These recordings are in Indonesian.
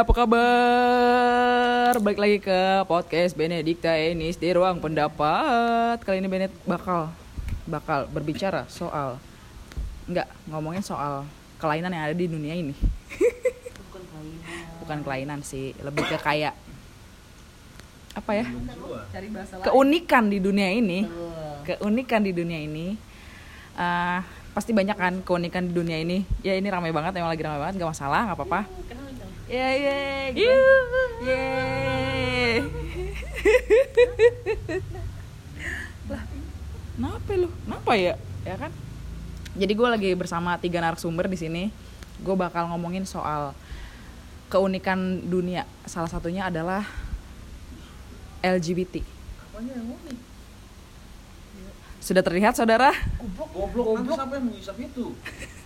apa kabar? Balik lagi ke podcast Benedikta Enis di ruang pendapat. Kali ini Benet bakal bakal berbicara soal nggak ngomongin soal kelainan yang ada di dunia ini. Bukan kelainan sih, lebih ke kayak apa ya? Keunikan di dunia ini. Keunikan di dunia ini. Eh, pasti banyak kan keunikan di dunia ini. Ya ini ramai banget, emang lagi ramai banget, nggak masalah, nggak apa-apa. Ya ya, gitu. Yeay. lah, kenapa lu? Kenapa ya? Ya kan? Jadi gue lagi bersama tiga narasumber di sini. Gue bakal ngomongin soal keunikan dunia. Salah satunya adalah LGBT. Sudah terlihat saudara? Goblok, nanti siapa yang menghisap itu?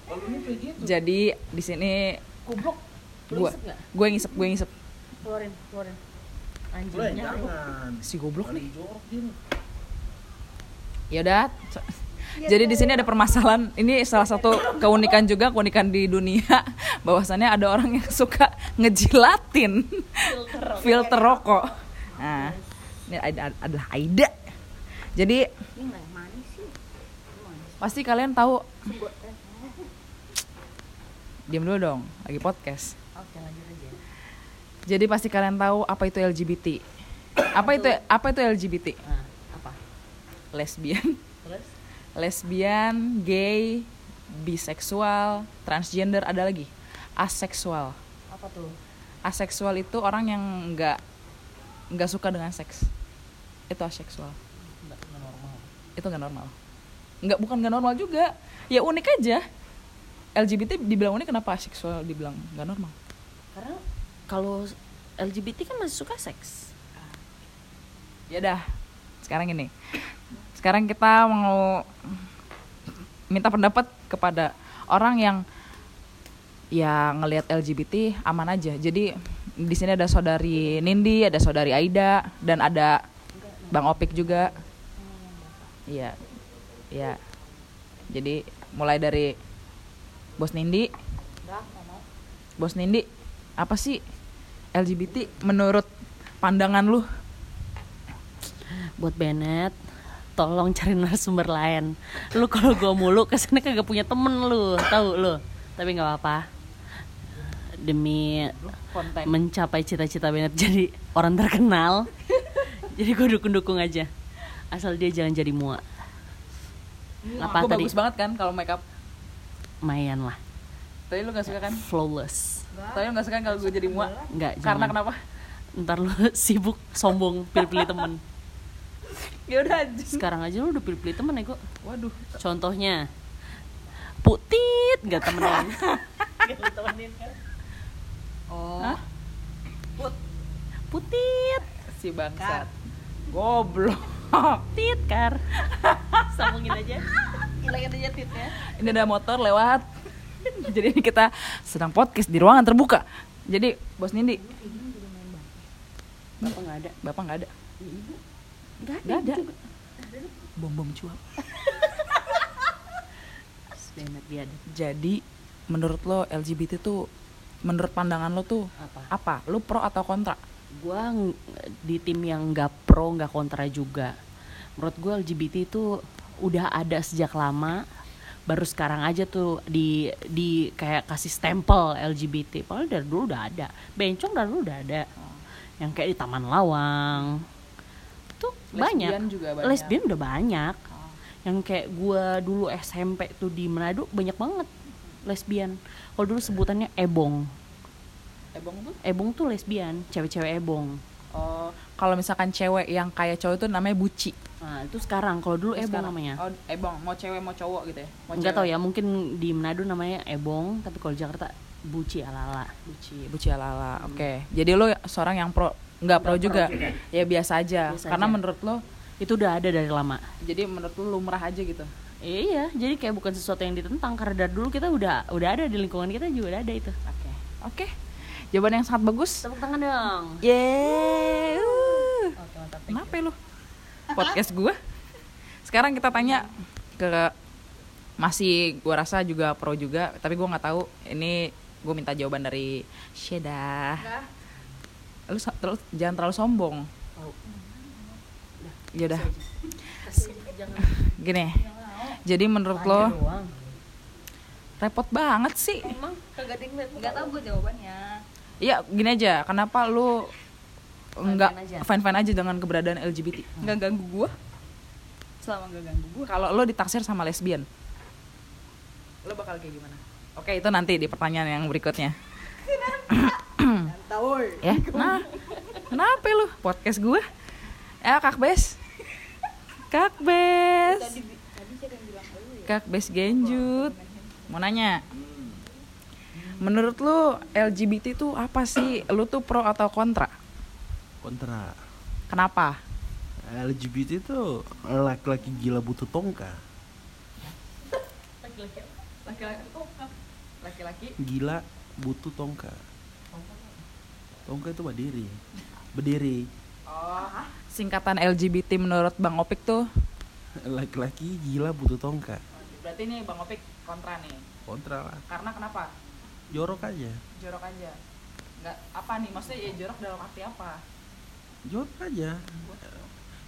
Kalau ini kayak gitu. Jadi di sini Goblok. Gue gue ngisep gue ngisep Keluarin, keluarin. Anjingnya. jangan. si goblok nih. Ya udah. so- Jadi di sini ada permasalahan. Ini salah satu keunikan juga keunikan di dunia bahwasannya ada orang yang suka ngejilatin filter rokok. Nah, ini ada adalah Aida. Jadi pasti kalian tahu. Diam dulu dong, lagi podcast. Oke, lanjut aja. Jadi pasti kalian tahu apa itu LGBT. Apa itu apa itu LGBT? Nah, apa? Lesbian, Terus? lesbian, gay, biseksual, transgender, ada lagi aseksual. Apa tuh? Aseksual itu orang yang nggak nggak suka dengan seks. Itu aseksual. Nggak nggak normal. Itu nggak normal. Nggak bukan nggak normal juga. Ya unik aja. LGBT dibilang unik kenapa aseksual dibilang nggak normal? Karena kalau LGBT kan masih suka seks. Ya dah. Sekarang ini. Sekarang kita mau minta pendapat kepada orang yang ya ngelihat LGBT aman aja. Jadi di sini ada saudari Nindi, ada saudari Aida dan ada Bang Opik juga. Iya. Iya. Jadi mulai dari Bos Nindi. Bos Nindi, apa sih LGBT menurut pandangan lu? Buat Bennett, tolong cari narasumber lain. Lu kalau gua mulu ke sana kagak punya temen lu, tahu lu. Tapi nggak apa-apa. Demi Konten. mencapai cita-cita Bennett jadi orang terkenal. jadi gue dukung-dukung aja. Asal dia jangan jadi muak. Apa Aku tadi? bagus banget kan kalau make up. Mayan lah. Tapi lu gak suka kan? Flawless. Tapi lu gak suka kalau gue jadi muak? Enggak, Karena jangan. kenapa? Ntar lu sibuk sombong pilih-pilih temen. Ya udah. Sekarang aja lu udah pilih-pilih temen ya kok. Waduh. Contohnya Putit gak temenin. Gak temenin kan? Oh. Put Putit, si bangsat. Goblok. tit kar. Sambungin aja. Hilangin aja titnya. Ini ada motor lewat. Jadi ini kita sedang podcast di ruangan terbuka. Jadi bos Nindi, Bapak nggak ada. bapak nggak ada. Nggak Nggak ada. Bom bom cuap. Ada. Jadi menurut lo LGBT tuh, menurut pandangan lo tuh Apa? apa? Lo pro atau kontra? Gua ng- di tim yang nggak pro nggak kontra juga. Menurut gue LGBT itu udah ada sejak lama. Baru sekarang aja tuh di di kayak kasih stempel LGBT. Padahal dari dulu udah ada. Bencong dari dulu udah ada. Yang kayak di Taman Lawang. Tuh banyak. Lesbian juga banyak. Lesbian udah banyak. Yang kayak gua dulu SMP tuh di Manado banyak banget lesbian. Kalau dulu sebutannya ebong. Ebong tuh? Ebong tuh lesbian, cewek-cewek ebong. Oh, kalau misalkan cewek yang kayak cowok itu namanya buci. Nah, itu sekarang. Kalau dulu ebong Sekarang. namanya. Oh, ebong, mau cewek mau cowok gitu ya? Mau Enggak tahu ya, mungkin di Manado namanya ebong, tapi kalau di Jakarta buci ala-ala. Buci, buci ala Oke. Jadi lo seorang yang pro, nggak pro juga. Ya biasa aja. Biasa Karena aja. menurut lo, Itu udah ada dari lama. jadi menurut lo lumrah aja gitu. Iya, jadi kayak bukan sesuatu yang ditentang karena dari dulu kita udah udah ada di lingkungan kita juga udah ada itu. Oke. Oke. Jawaban yang sangat bagus. Tepuk tangan dong. Yeay. Uh. Oke, mantap. Kenapa ya lo? Podcast gue. Sekarang kita tanya ke masih gua rasa juga pro juga, tapi gua nggak tahu. Ini gue minta jawaban dari Sheda. Lu terus jangan terlalu sombong. Ya udah. Gini. Jadi menurut lo repot banget sih. Emang kagak tahu gue jawabannya. ya gini aja. Kenapa lu nggak fine fine aja dengan keberadaan LGBT Nggak ganggu gue. Selama nggak ganggu gue. kalau lo ditaksir sama lesbian? Lo bakal kayak gimana? Oke itu nanti di pertanyaan yang berikutnya. Ya nah kenapa lu? Podcast gue ya kak bes. Kak bes. Tadi tadi siapa yang bilang lu ya? kak bes genjut. Mau nanya? Menurut lu LGBT itu apa sih? Lu tuh pro atau kontra kontra. Kenapa? LGBT itu laki-laki gila butuh tongka laki-laki laki-laki gila butuh tongka tongka itu berdiri. Berdiri. Oh. Singkatan LGBT menurut bang Opik tuh? Laki-laki gila butuh tongka berarti nih bang Opik kontra nih. Kontra lah. Karena kenapa? Jorok aja. Jorok aja. Nggak apa nih? Maksudnya ya jorok dalam arti apa jorok aja.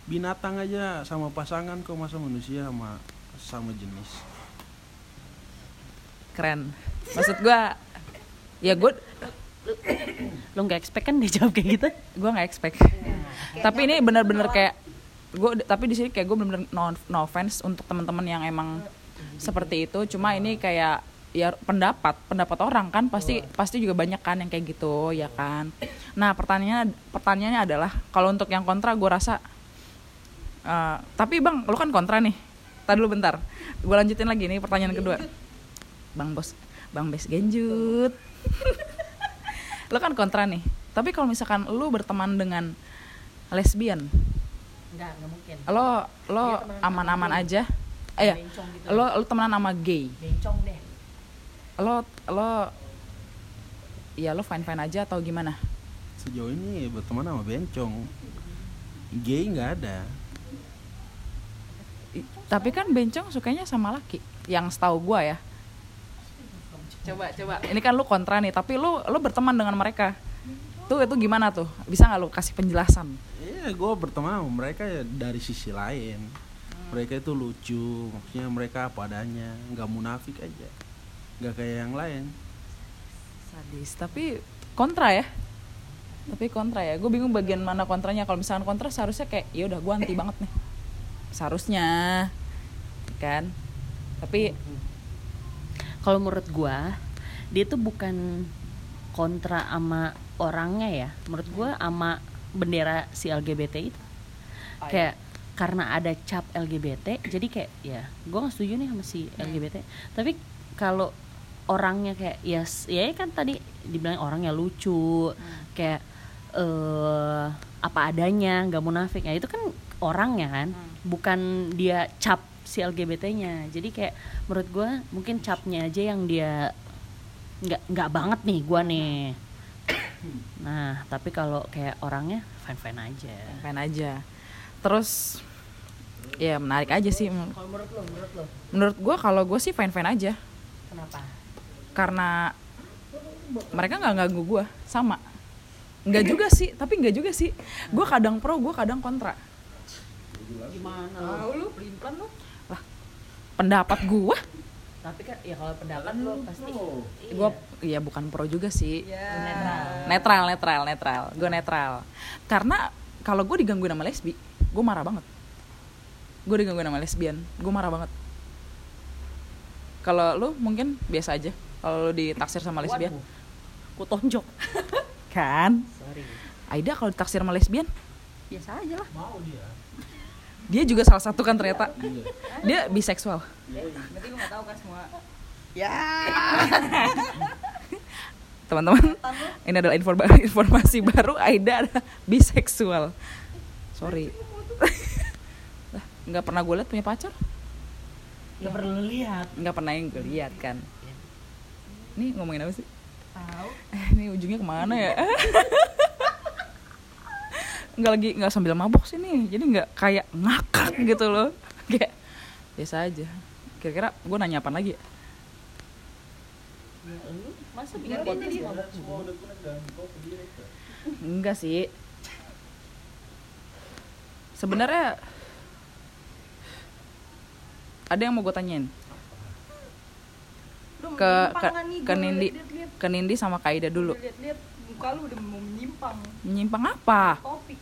Binatang aja sama pasangan kok masa manusia sama sama jenis. Keren. Maksud gua ya gue Lo nggak expect kan dia jawab kayak gitu? gue nggak expect. Tapi ini benar-benar kayak gue tapi di sini kayak gue benar-benar no, no offense untuk teman-teman yang emang seperti itu. Cuma ini kayak ya pendapat pendapat orang kan pasti pasti juga banyak kan yang kayak gitu ya kan? Nah pertanyaannya pertanyaannya adalah kalau untuk yang kontra gue rasa eh, tapi bang lu kan kontra nih. Tadi dulu bentar. Gue lanjutin lagi nih pertanyaan kedua. Bang bos bang bes genjut. Lu kan kontra nih. Tapi kalau misalkan lu berteman dengan lesbian Enggak, enggak mungkin. lo lo aman-aman aja. Eh ya gitu. lo lo temenan sama gay. Bencong deh. Lo lo ya lo fine fine aja atau gimana? Sejauh ini berteman sama bencong. Gay nggak ada. I- tapi kan bencong sukanya sama laki yang setahu gua ya. Coba coba. Ini kan lu kontra nih tapi lu lu berteman dengan mereka. Tuh itu gimana tuh? Bisa nggak lu kasih penjelasan? Iya, gue berteman sama mereka ya dari sisi lain. Mereka itu lucu, maksudnya mereka apa adanya, nggak munafik aja, nggak kayak yang lain. sadis tapi kontra ya tapi kontra ya gue bingung bagian mana kontranya kalau misalkan kontra seharusnya kayak ya udah gue anti banget nih seharusnya kan tapi Kalau menurut gua, dia tuh bukan kontra sama orangnya ya. Menurut gua sama bendera si LGBT itu. Kayak karena ada cap LGBT, jadi kayak ya, gua nggak setuju nih sama si LGBT. Tapi kalau orangnya kayak ya s- ya kan tadi dibilang orangnya lucu, kayak eh apa adanya, nggak munafik. Ya itu kan orangnya kan, bukan dia cap si LGBT-nya. Jadi kayak menurut gua mungkin capnya aja yang dia nggak nggak banget nih gua nih. Nah, tapi kalau kayak orangnya fine fine aja. fine aja terus ya menarik aja sih Kalau menurut lo, menurut lo, menurut gue kalau gue sih fine fine aja kenapa? Karena mereka nggak ganggu gue sama. Nggak juga sih tapi nggak juga sih. Gue kadang pro gue kadang kontra. Gimana? tahu lu pelin lu. Lah pendapat gue Tapi kan ya kalau pendapat lo pasti gue ya bukan pro juga sih. Netral. netral netral netral. Gue netral. Karena kalau gue digangguin sama lesbi gue marah banget. Gue digangguin sama lesbian gue marah banget. Kalau lu mungkin biasa aja kalau lu ditaksir sama lesbian Ku tonjok. kan? Sorry. Aida kalau ditaksir sama lesbian Biasa aja lah. Mau dia. dia juga salah satu kan ternyata. Dia biseksual. Berarti lu nggak tahu kan semua. teman-teman ini adalah informa- informasi baru. Aida adalah biseksual. Sorry. Lah, nggak pernah gue lihat punya pacar? Gak perlu lihat. nggak pernah yang gue lihat kan ini ngomongin apa sih? Tahu. eh, ini ujungnya ke mana ya? Nggak lagi nggak sambil mabok sih nih. Jadi nggak kayak ngakak gitu loh. Kayak biasa aja. Kira-kira gue nanya apa lagi ya? Masa bikin podcast mabok Semua udah punya dan kau sendiri Kak. enggak sih. Sebenarnya ada yang mau gue tanyain ke ke, kan nih, ke Nindi liat-liat. ke Nindi sama Kaida dulu Lihat-lihat muka lu udah mau menyimpang. menyimpang apa Topik,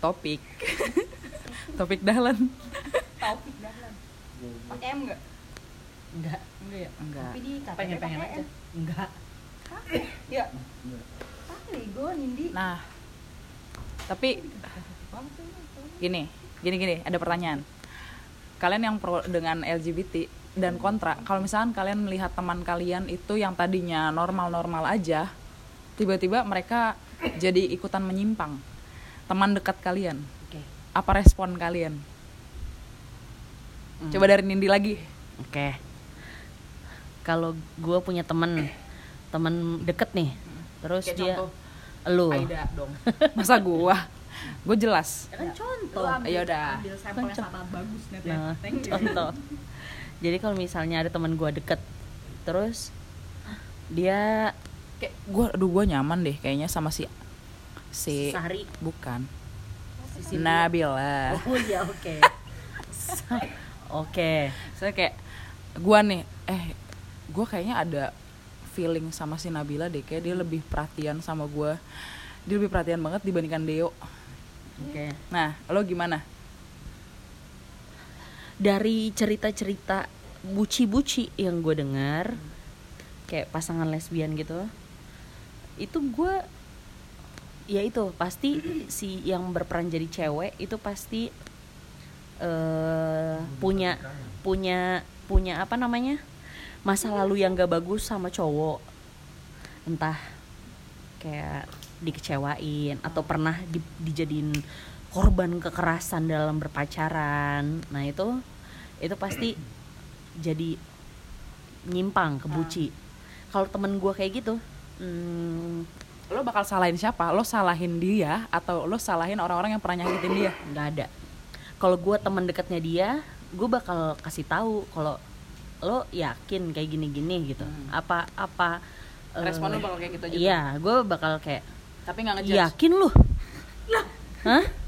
topik topik dalan topik dahlan. Pakai M enggak? Enggak, enggak ya. enggak Tapi di KTP Pengen-pengen pakai aja. Enggak. Iya. Pakai go Nindi. nah tapi gini gini gini ada pertanyaan kalian yang pro dengan LGBT dan kontra kalau misalkan kalian melihat teman kalian itu yang tadinya normal-normal aja tiba-tiba mereka jadi ikutan menyimpang teman dekat kalian Oke. apa respon kalian Hmm. coba dari Nindi lagi Oke. Kalau gue punya temen, temen deket nih, terus Kayak dia, contoh. lu, Aida dong masa gua gue jelas kan contoh, Ya udah. ambil sampel yang sangat bagus net ya. nah, Thank you. contoh. Jadi kalau misalnya ada teman gue deket, terus dia kayak gue aduh gue nyaman deh kayaknya sama si si sehari, bukan. Si Nabila. Oh ya oke. Oke. saya kayak gua nih eh gua kayaknya ada feeling sama si Nabila deh. Kayak dia lebih perhatian sama gua. Dia lebih perhatian banget dibandingkan Deo. Oke. nah lo gimana Dari cerita-cerita buci-buci yang gue dengar, kayak pasangan lesbian gitu, itu gue ya itu pasti si yang berperan jadi cewek itu pasti eh punya punya punya apa namanya masa lalu yang gak bagus sama cowok. Entah kayak dikecewain atau pernah di- dijadiin korban kekerasan dalam berpacaran. Nah itu itu pasti jadi nyimpang ke buci kalau temen gue kayak gitu hmm, lo bakal salahin siapa? Lo salahin dia atau lo salahin orang-orang yang pernah nyakitin dia? Nggak ada. Kalau gue teman dekatnya dia gue bakal kasih tahu kalau lo yakin kayak gini-gini gitu. Apa apa eh, respon lo bakal kayak gitu juga? iya gue bakal kayak tapi nggak ngejudge? Yakin lu? Hah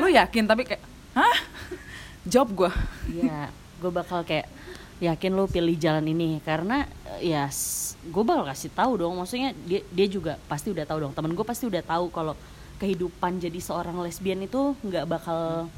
lo yakin tapi kayak hah jawab gua Iya, gue bakal kayak yakin lu pilih jalan ini karena ya gue bakal kasih tahu dong. Maksudnya dia dia juga pasti udah tahu dong. Temen gue pasti udah tahu kalau kehidupan jadi seorang lesbian itu nggak bakal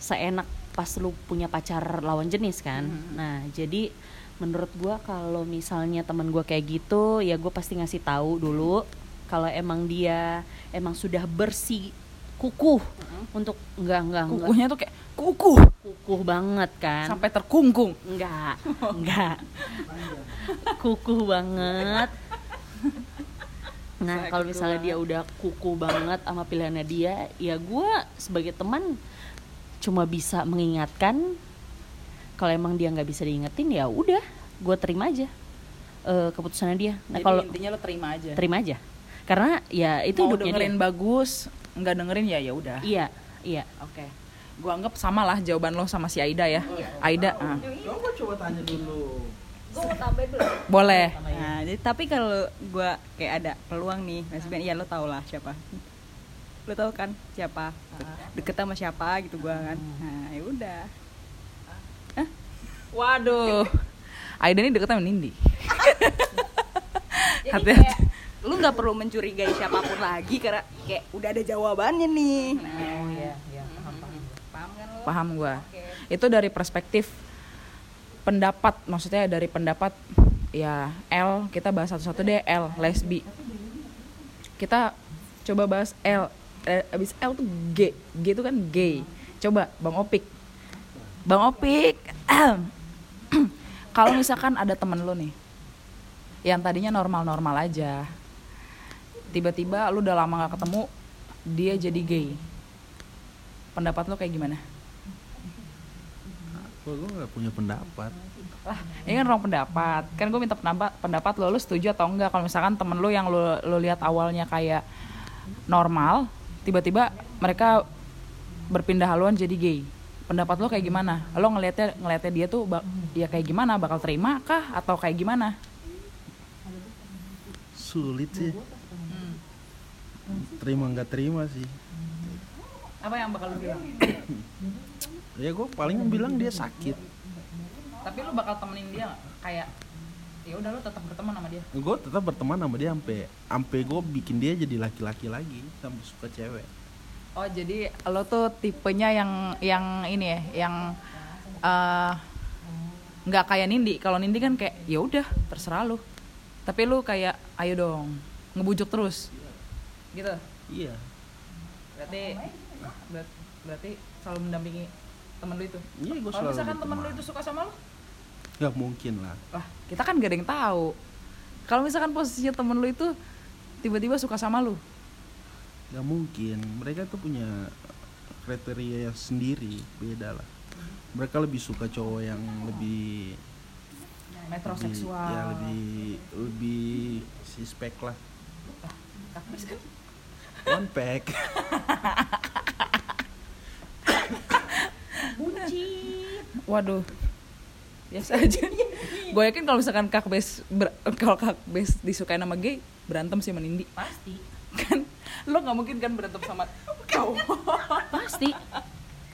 seenak pas lu punya pacar lawan jenis kan. Nah jadi menurut gue kalau misalnya temen gue kayak gitu ya gue pasti ngasih tahu dulu kalau emang dia emang sudah bersih kukuh untuk enggak enggak enggak. Kukuhnya tuh kayak kukuh. Kukuh banget kan? Sampai terkungkung. Enggak enggak. Kukuh banget. Nah kalau misalnya dia udah kukuh banget sama pilihannya dia ya gue sebagai teman cuma bisa mengingatkan kalau emang dia nggak bisa diingetin ya udah gue terima aja eh, keputusannya dia. Nah kalau intinya lo terima aja. terima aja. Karena ya itu mau hidupnya dengerin dia. bagus nggak dengerin ya ya udah iya iya oke gua anggap sama lah jawaban lo sama si Aida ya Aida ah. Coba coba tanya dulu. Gue mau tambahin dulu. boleh Nah, jadi tapi kalau gua kayak ada peluang nih, lesbian, iya lo tau lah siapa. Lo tau kan siapa? Deket sama siapa gitu gua kan. Nah, ya udah. waduh Aida ini deket sama Nindi Jadi Hati-hati. Lu nggak perlu mencurigai siapa pun lagi karena kayak udah ada jawabannya nih. Nah, oh iya iya. Paham kan lo? paham gua. Itu dari perspektif pendapat maksudnya dari pendapat ya L kita bahas satu-satu deh L lesbi kita coba bahas L. Eh, abis L tuh G. G itu kan gay. Coba Bang Opik. Bang Opik kalau misalkan ada temen lo nih yang tadinya normal-normal aja tiba-tiba lu udah lama gak ketemu dia jadi gay. Pendapat lo kayak gimana? Kok gue gak punya pendapat. lah ini kan orang pendapat. Kan gue minta pendapat pendapat lo lo setuju atau enggak? Kalau misalkan temen lo yang lo lo lihat awalnya kayak normal tiba-tiba mereka berpindah haluan jadi gay. Pendapat lo kayak gimana? Lo ngelihatnya ngelihatnya dia tuh ya kayak gimana? Bakal terima kah? Atau kayak gimana? Sulit sih. Terima nggak terima sih Apa yang bakal lu bilang? ya gue paling bilang dia sakit Tapi lu bakal temenin dia kayak ya udah lu tetap berteman sama dia. gue tetap berteman sama dia sampai sampai gue bikin dia jadi laki-laki lagi sampai suka cewek Oh jadi lo tuh tipenya yang yang ini ya, yang eh, nggak kayak Nindi. Kalau Nindi kan kayak ya udah terserah lu. Tapi lu kayak ayo dong ngebujuk terus, gitu. iya Berarti berat- berarti selalu mendampingi temen lu itu. iya gue Kalau misalkan temen lu itu suka sama lu, nggak mungkin lah lah kita kan gak ada yang tahu. Kalau misalkan posisinya temen lu itu tiba-tiba suka sama lu, nggak mungkin mereka tuh punya kriteria sendiri beda lah mereka lebih suka cowok yang lebih lebih metroseksual. ya lebih lebih sispek lah kan? One pack Waduh. Biasa aja. Gue yakin kalau misalkan Kak Bes kalau Kak Bes disukai nama gay, berantem sih sama Nindi. pasti Kan lo nggak mungkin kan berantem sama cowok. pasti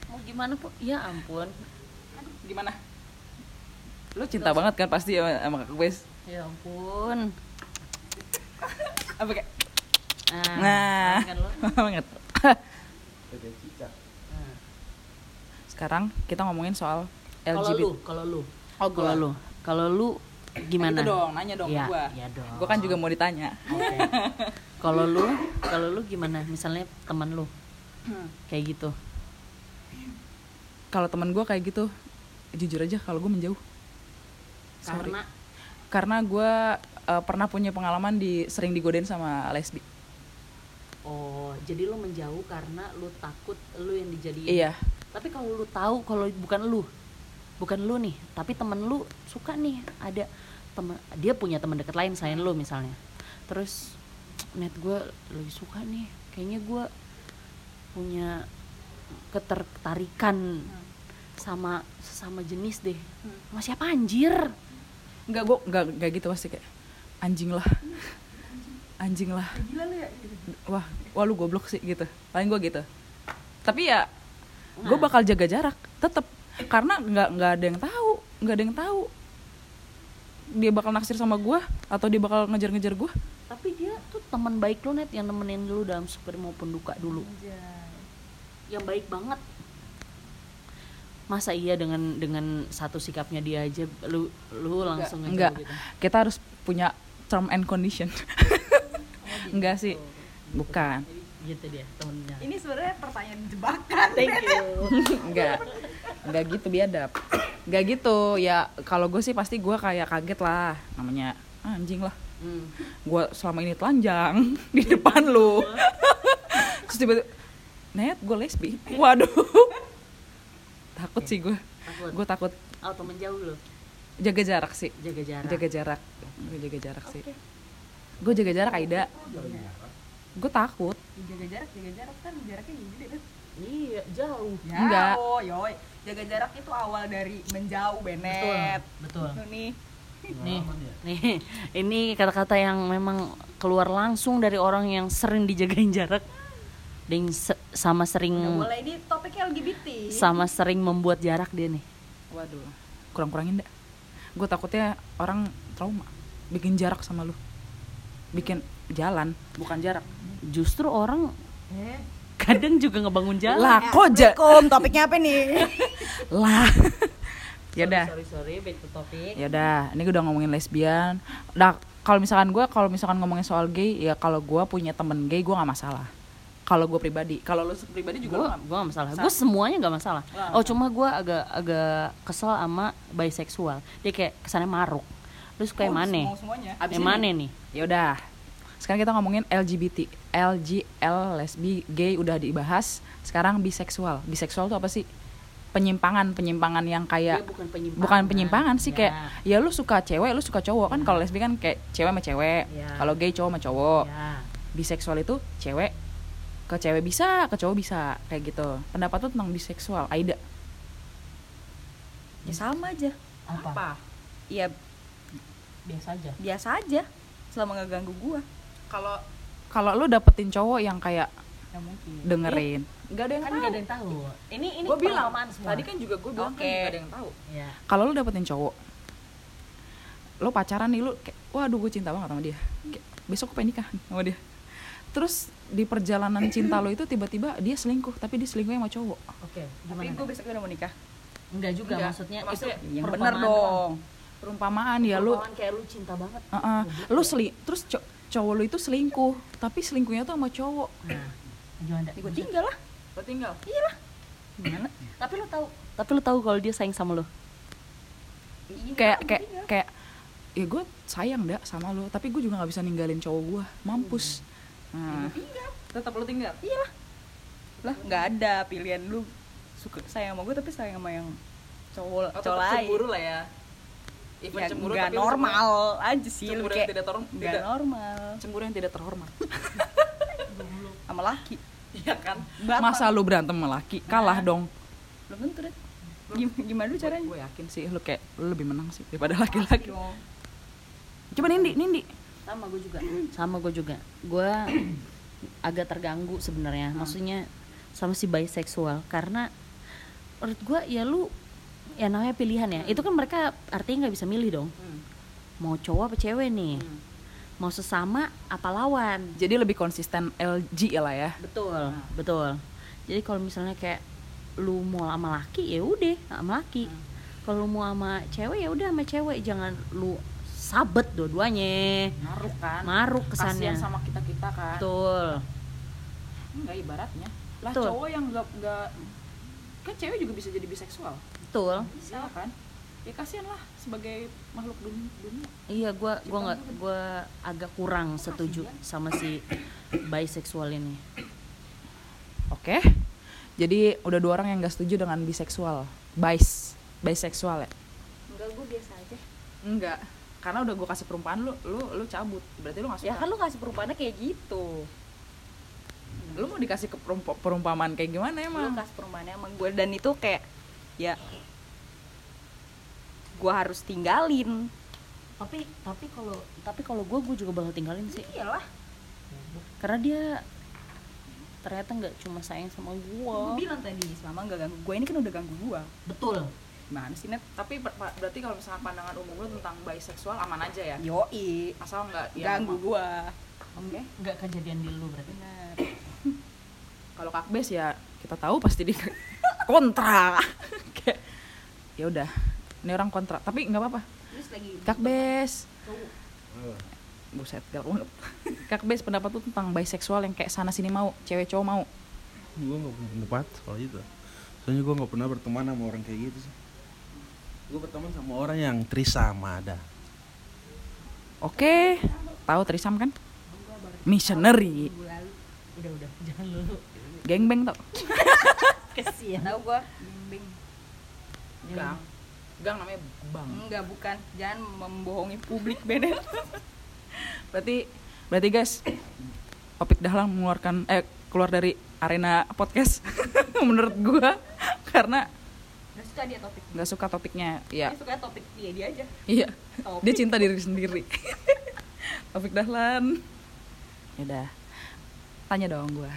mau gimana pun ya ampun Gimana? Lo cinta banget kan pasti sama, sama Kak Bes. ya ampun Apa kayak? Nah, Nah, kan lo banget. Nah, Sekarang kita ngomongin soal kalau LGBT. lu kalau lu Oh, kalau lu kalau lu gimana Gitu dong, nanya dong ya, gua. ya dong Gue kan juga mau ditanya. Oke. kalau lu kalau lu gimana misalnya teman lu kayak gitu Kalau temen gue kayak gitu, jujur aja kalau gue menjauh. Sorry. karena Karena gue uh, pernah punya pengalaman di sering digodain sama lesbi. Oh jadi lu menjauh karena lu takut lu yang dijadiin. Iya. tapi kalau lu tahu kalau bukan lu bukan lu nih tapi temen lu suka nih ada temen dia punya teman dekat lain selain lu misalnya. Terus net gue lagi suka nih kayaknya gue punya ketertarikan sama sesama jenis deh. Sama siapa anjir? Enggak, gue enggak, enggak gitu pasti kayak anjing lah. Anjing lah. Wah, wah lu goblok sih gitu. Paling gue gitu. Tapi ya gue Nah. bakal jaga jarak tetap karena nggak nggak ada yang tahu, nggak ada yang tahu dia bakal naksir sama gue atau dia bakal ngejar-ngejar gue. tapi dia tuh teman baik lu net yang nemenin lu dalam suka maupun duka dulu yang baik banget masa iya dengan dengan satu sikapnya dia aja lu lu langsung ngejauh Enggak, gitu kita harus punya term and condition. Enggak sih, bukan. gitu dia temennya Ini sebenarnya pertanyaan jebakan. thank you Enggak. Enggak gitu biadab. Enggak gitu. Ya kalau gue sih pasti gue kayak kaget lah. Namanya "Ah, anjing lah. Hmm. Gue selama ini telanjang di depan lu. Terus tiba-tiba net gue lesbi. Waduh. Takut sih gue. takut Gue takut auto menjauh lu jaga jarak sih. jaga jarak Jaga jarak. Gue jaga jarak sih. Gue jaga jarak Aida. Gue takut. Jaga jarak, jaga jarak kan jaraknya gede tuh. iya jauh Enggak. Oh, yoi. Jaga jarak itu awal dari menjauh, Benet. betul Tuh nih. nih nih ini kata-kata yang memang keluar langsung dari orang yang sering dijagain jarak dan se- sama sering Nggak boleh ini topiknya LGBT. sama sering membuat jarak dia nih Waduh, kurang-kurangin dah. Gue takutnya orang trauma, bikin jarak sama lu, bikin jalan, bukan jarak. justru orang kadang juga ngebangun jalan Lah, kok ja Assalamualaikum, topiknya apa nih? lah. ya udah, sorry sorry back to topic ya udah. Ini gue udah ngomongin lesbian. Nah, kalau misalkan gue, kalau misalkan ngomongin soal gay, ya kalau gue punya temen gay, gue nggak masalah. Kalau gue pribadi, kalau lu pribadi juga gue gak masalah gue semuanya gak masalah oh cuma gue agak agak kesel sama bisexual dia kayak kesannya maruk terus kayak Oh, mana yang mana nih Ya udah. Sekarang kita ngomongin LGBT, LGL, lesbi, gay udah dibahas. Sekarang biseksual. Biseksual tuh apa sih? Penyimpangan, penyimpangan yang kayak Dia bukan penyimpangan bukan penyimpangan sih Ya. kayak ya lu suka cewek, lu suka cowok kan kalau lesbi kan kayak cewek sama cewek. Ya. Kalau gay cowok sama cowok. ya. Biseksual itu cewek ke cewek bisa, ke cowok bisa kayak gitu. Pendapat tuh tentang biseksual. Aida. Ya sama aja. apa, Ya biasa aja biasa aja. selama nggak ganggu gue kalau kalau lu dapetin cowok yang kayak Ya mungkin. dengerin nggak ada yang Kan tahu nggak ada yang tahu. Ini ini gue bilang semua. tadi kan juga gue bilang kan Oke. nggak ada yang tahu Ya. kalau lu dapetin cowok lo pacaran nih lu kayak waduh gue cinta banget sama dia Kayak, besok gue pengen nikah sama dia terus di perjalanan cinta lo itu tiba-tiba dia selingkuh tapi dia selingkuhnya sama cowok Oke, tapi gimana? gue besok udah mau nikah Enggak juga Enggak. maksudnya, Maksudnya itu yang bener dong perumpamaan ya lu kayak lu cinta banget. uh-uh, lu seli terus co- cowok lu itu selingkuh tapi selingkuhnya tuh sama cowok. Nah, gue tinggal lah. Lo tinggal? Gimana? Tapi lu tahu, tapi lu tahu kalau dia sayang sama lu. kayak kayak kayak ya gue sayang dah sama lo tapi gue juga nggak bisa ninggalin cowok gue mampus. Nah. Tetap lo tinggal? Iya lah. Lah nggak ada pilihan lu. Suka sayang sama gue tapi sayang sama yang cowok Oh, cowok lain. cemburu lah ya Even ya cemburu nggak tapi normal aja sih lu Cemburu yang kayak tidak terhormat. nggak Tidak. normal cemburu- yang tidak terhormat sama laki iya kan Bapak. masa lu berantem sama laki kalah dong belum tentu deh Gim- gimana lu caranya gue yakin sih lu kayak lu lebih menang sih daripada laki-laki dong. coba nindi nindi Sama gue juga. Sama gue juga. Gue agak terganggu sebenarnya. Maksudnya sama si bisexual karena menurut gue ya lu ya namanya pilihan ya. Itu kan mereka artinya nggak bisa milih dong. Mau cowok apa cewek nih? Mau sesama apa lawan? jadi lebih konsisten LG lah ya Betul, betul. Jadi kalau misalnya kayak lu mau sama laki ya udah sama laki. Kalau lu mau sama cewek ya udah sama cewek, jangan lu sabet dua-duanya. naruh kan Maruk kesannya. Kasian sama kita kita kan Betul. enggak ibaratnya lah Betul. cowok yang enggak enggak kan cewek juga bisa jadi biseksual Betul. bisa kan? Ya kasihan lah sebagai makhluk dunia, dunia. Iya, gua gua nggak gua agak kurang setuju sama si bisexual ini. oke. Jadi udah dua orang yang gak setuju dengan biseksual. Bis biseksual ya? Enggak gue biasa aja. Enggak. Karena udah gue kasih perumpamaan lu lu lu cabut. Berarti lu gak suka. ya kan lu kasih perumpamannya kayak gitu. Lu mau dikasih ke perumpa- perumpamaan kayak gimana lu emang? kasih perumpamannya sama gue dan itu kayak ya gue harus tinggalin. Tapi tapi kalau tapi kalau gua gua juga bakal tinggalin sih. iyalah. Karena dia ternyata nggak cuma sayang sama gue gua. bilang tadi selama nggak ganggu gue ini kan udah ganggu gue Betul. gimana sih net? Tapi pa- berarti kalau misalnya pandangan umum lu tentang biseksual aman aja ya? Yoi. Asal nggak ya, ganggu gue oke. Nggak kejadian di lu berarti. benar. Kalau kakbes ya kita tahu pasti di kontra ya udah ini orang kontra tapi nggak apa-apa. Terus lagi kakbes buset galak banget. Kakbes pendapat tuh tentang biseksual yang kayak sana sini mau cewek cowok mau? Gue nggak punya pendapat soal itu. Soalnya gue nggak pernah berteman sama orang kayak gitu sih. Gue berteman sama orang yang trisama ada. Oke. Tahu trisam kan? Missionary. Udah udah. Jangan lu gengbeng tau. Kesian. tahu gue bimbing gang gang namanya bang. Enggak bukan. Jangan membohongi publik bener berarti berarti guys Opik Dahlan mengeluarkan eh keluar dari arena podcast menurut gua. Karena nggak suka dia topik. nggak suka topiknya ya dia suka topik dia dia aja. Iya. Topik. dia cinta diri sendiri. Opik Dahlan. Ya udah. Tanya dong gua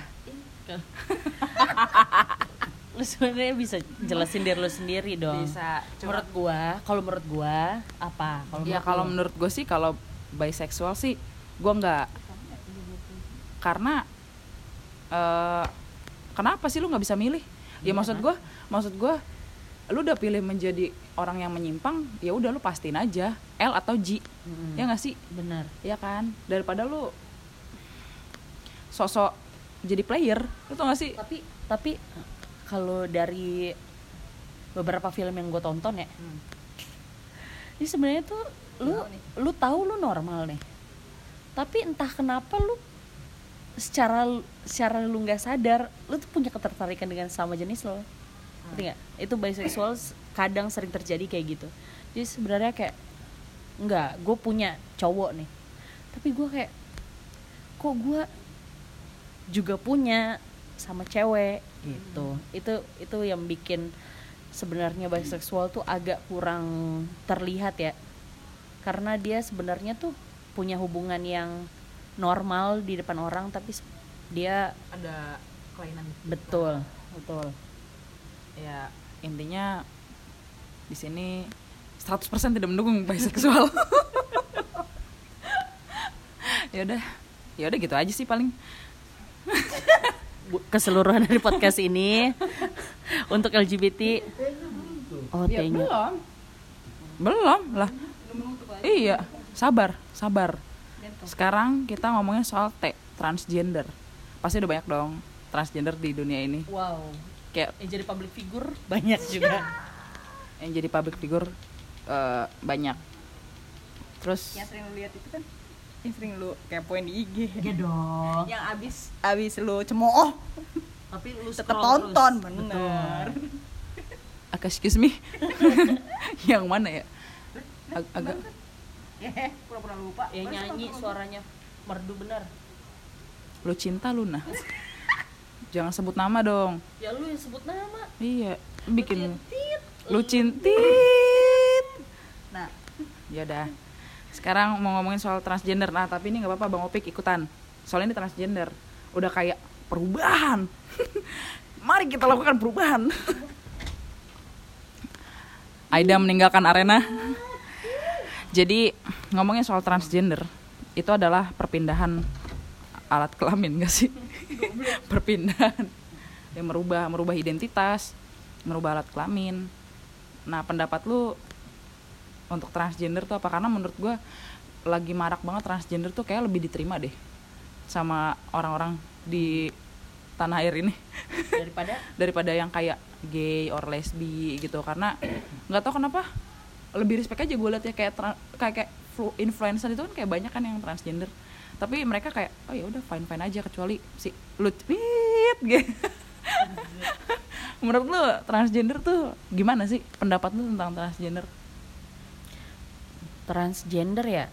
lu sebenarnya bisa jelasin diri lu sendiri dong. bisa Menurut gua, kalau menurut gua apa? Kalau ya menurut kalau menurut gue sih kalau biseksual sih gua nggak. Karena eh kenapa sih lu nggak bisa milih? Ya maksud gua maksud gua lu udah pilih menjadi orang yang menyimpang ya udah lu pastiin aja. L atau G. Mm-mm. ya nggak sih? Bener. ya kan? Daripada lu sosok jadi player lu tau gak sih? Tapi tapi kalau dari beberapa film yang gue tonton ya, ini sebenarnya tuh lu lu tahu lu normal nih, tapi entah kenapa lu secara secara lu nggak sadar lu tuh punya ketertarikan dengan sama jenis lo. Ngerti nggak? Itu bisexual kadang sering terjadi kayak gitu. Jadi sebenarnya kayak nggak gue punya cowok nih. Tapi gue kayak kok gue juga punya sama cewek gitu. Itu itu yang bikin sebenarnya bisexual tuh agak kurang terlihat ya. Karena dia sebenarnya tuh punya hubungan yang normal di depan orang tapi dia ada kelainan. Betul betul. Ya intinya di sini 100% tidak mendukung biseksual ya udah ya udah gitu aja sih paling keseluruhan dari podcast ini untuk LGBT oh ya, belum. Belum lah. Iya sabar sabar. Sekarang kita ngomongin soal T transgender. Pasti udah banyak dong transgender di dunia ini. Wow. Kayak yang jadi public figure banyak juga. Yang jadi public figure eh, banyak. Terus yang sering lihat itu kan yang sering lu kepoin di IG ya dong. Yang abis. Abis lu cemooh tapi lu tetap tonton terus. bener. Agak excuse me. Yang mana ya? Ag- agak Eh, pura-pura lupa. Yang nyanyi suaranya. merdu bener. Lu cinta Luna. Jangan sebut nama dong. Ya lu yang sebut nama. Iya bikin lu cintit. Nah. Ya udah sekarang mau ngomongin soal transgender. Nah tapi ini nggak apa-apa bang Opik ikutan. Soalnya ini transgender. Udah kayak perubahan. Mari kita lakukan perubahan. Aida meninggalkan arena. Jadi ngomongin soal transgender itu adalah perpindahan alat kelamin gak sih? Perpindahan. Yang merubah merubah identitas merubah alat kelamin. Nah pendapat lu untuk transgender tuh apa? Karena menurut gua lagi marak banget transgender tuh kayak lebih diterima deh sama orang-orang di tanah air ini. Daripada? Daripada yang kayak gay or lesbi gitu. Karena nggak tahu kenapa lebih respect aja gue liat ya kayak tra- kayak kayak flu- influencer itu kan kayak banyak kan yang transgender. Tapi mereka kayak oh ya udah fine fine aja. Kecuali si lutit gitu. Menurut lu transgender tuh gimana sih pendapat lu tentang transgender transgender ya?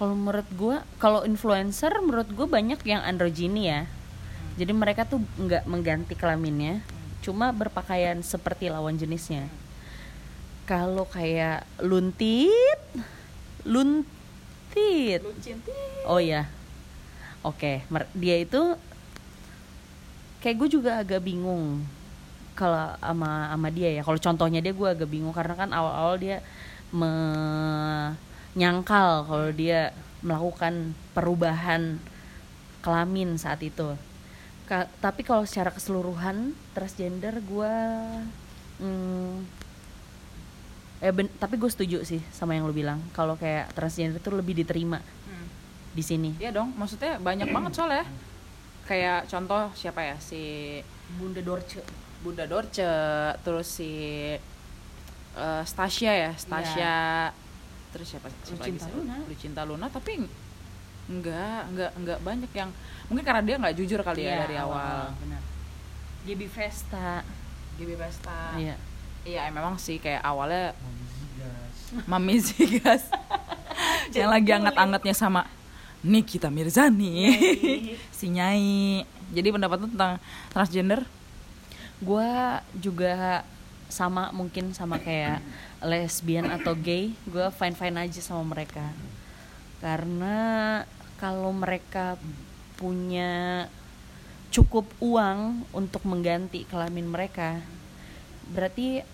Kalau menurut gua kalau influencer menurut gua banyak yang androgini ya. Jadi mereka tuh nggak mengganti kelaminnya cuma berpakaian seperti lawan jenisnya. Kalau kayak luntit luntit oh ya oke mer- dia itu kayak gue juga agak bingung kalau sama sama dia ya. Kalau contohnya dia gue agak bingung karena kan awal-awal dia menyangkal kalau dia melakukan perubahan kelamin saat itu. Ka- tapi kalau secara keseluruhan transgender gue hmm, eh ben- tapi gue setuju sih sama yang lo bilang. Kalau kayak transgender itu lebih diterima di sini. Iya dong maksudnya banyak banget soalnya kayak contoh siapa ya? Si Bunda Dorce. Bunda Dorce terus si eh, Stasia ya Stasia. Terus siapa, siapa Lucinta lagi? Luna. Lucinta Luna tapi enggak enggak enggak banyak yang mungkin karena dia nggak jujur kali ya Iya, dari awal. benar. JB Vesta. GB Pesta iya. Iya memang sih kayak awalnya Mami Zigas. Yang lagi anget-angetnya sama Nikita Mirzani. Si Nyai. Jadi pendapat tentang transgender? Gue juga sama mungkin sama kayak lesbian atau gay gue fine fine aja sama mereka. Karena kalau mereka punya cukup uang untuk mengganti kelamin mereka berarti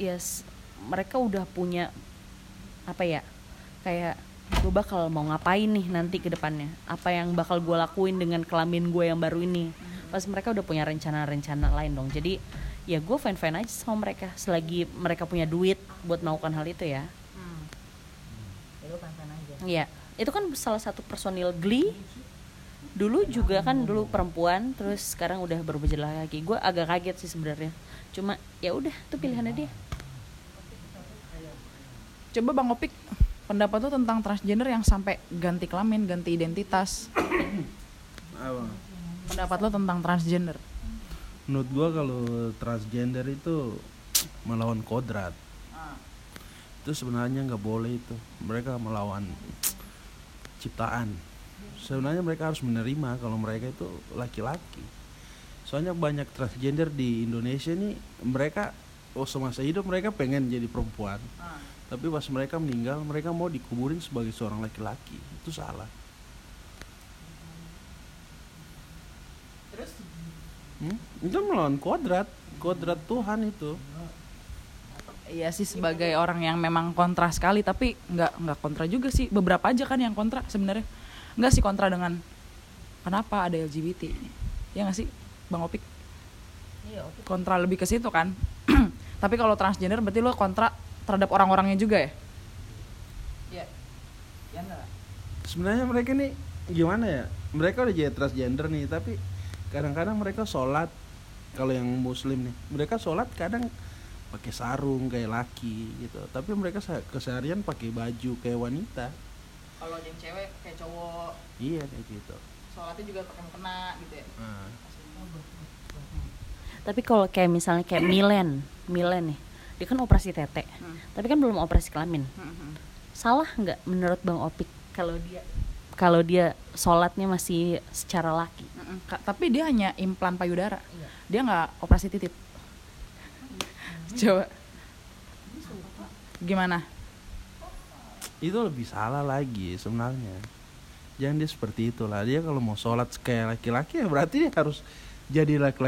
ya s- mereka udah punya apa ya kayak gue bakal mau ngapain nih nanti ke depannya? Apa yang bakal gue lakuin dengan kelamin gue yang baru ini? Pas mereka udah punya rencana-rencana lain dong. Jadi ya gue fine fine aja sama mereka selagi mereka punya duit buat melakukan hal itu ya Iya, itu kan salah satu personil Glee. Dulu juga kan dulu perempuan, terus sekarang udah berubah jadi laki. Gue agak kaget sih sebenarnya. Cuma ya udah, itu pilihannya dia. coba Bang Opik pendapat lu tentang transgender yang sampai ganti kelamin ganti identitas Apa? pendapat lu tentang transgender Menurut gua kalau transgender itu melawan kodrat. Itu sebenarnya nggak boleh itu. Mereka melawan ciptaan. Sebenarnya mereka harus menerima kalau mereka itu laki-laki. Soalnya banyak transgender di Indonesia nih mereka oh semasa hidup mereka pengen jadi perempuan. tapi pas mereka meninggal mereka mau dikuburin sebagai seorang laki-laki itu salah Terus Hmm? itu melawan kodrat. Kodrat Tuhan itu. Iya sih sebagai orang yang memang kontra sekali tapi nggak nggak kontra juga sih. Beberapa aja kan yang kontra sebenarnya. Nggak sih kontra dengan kenapa ada LGBT ya nggak sih bang Opik? Iya, kontra lebih ke situ kan. Tapi kalau transgender berarti lo kontra terhadap orang-orangnya juga ya? Iya. Ya sebenarnya mereka nih gimana ya? Mereka udah jadi transgender nih tapi kadang-kadang mereka sholat kalau yang muslim nih mereka sholat kadang pakai sarung kayak laki gitu. Tapi mereka se- keseharian pakai baju kayak wanita. Kalau yang cewek kayak cowok. Iya kayak gitu. Sholatnya juga pakai mukena gitu ya. Nah, Tapi kalau kayak misalnya kayak Milen, Milen nih, dia kan operasi tete, Hmm. tapi kan belum operasi kelamin. Salah nggak menurut Bang Opik kalau dia kalau dia sholatnya masih secara laki? Mm-mm. Ka- tapi dia hanya implan payudara. Dia nggak operasi titit coba. Gimana? Itu lebih salah lagi sebenarnya. Jangan dia seperti itulah. Dia kalau mau sholat kayak laki-laki ya berarti dia harus jadi laki-laki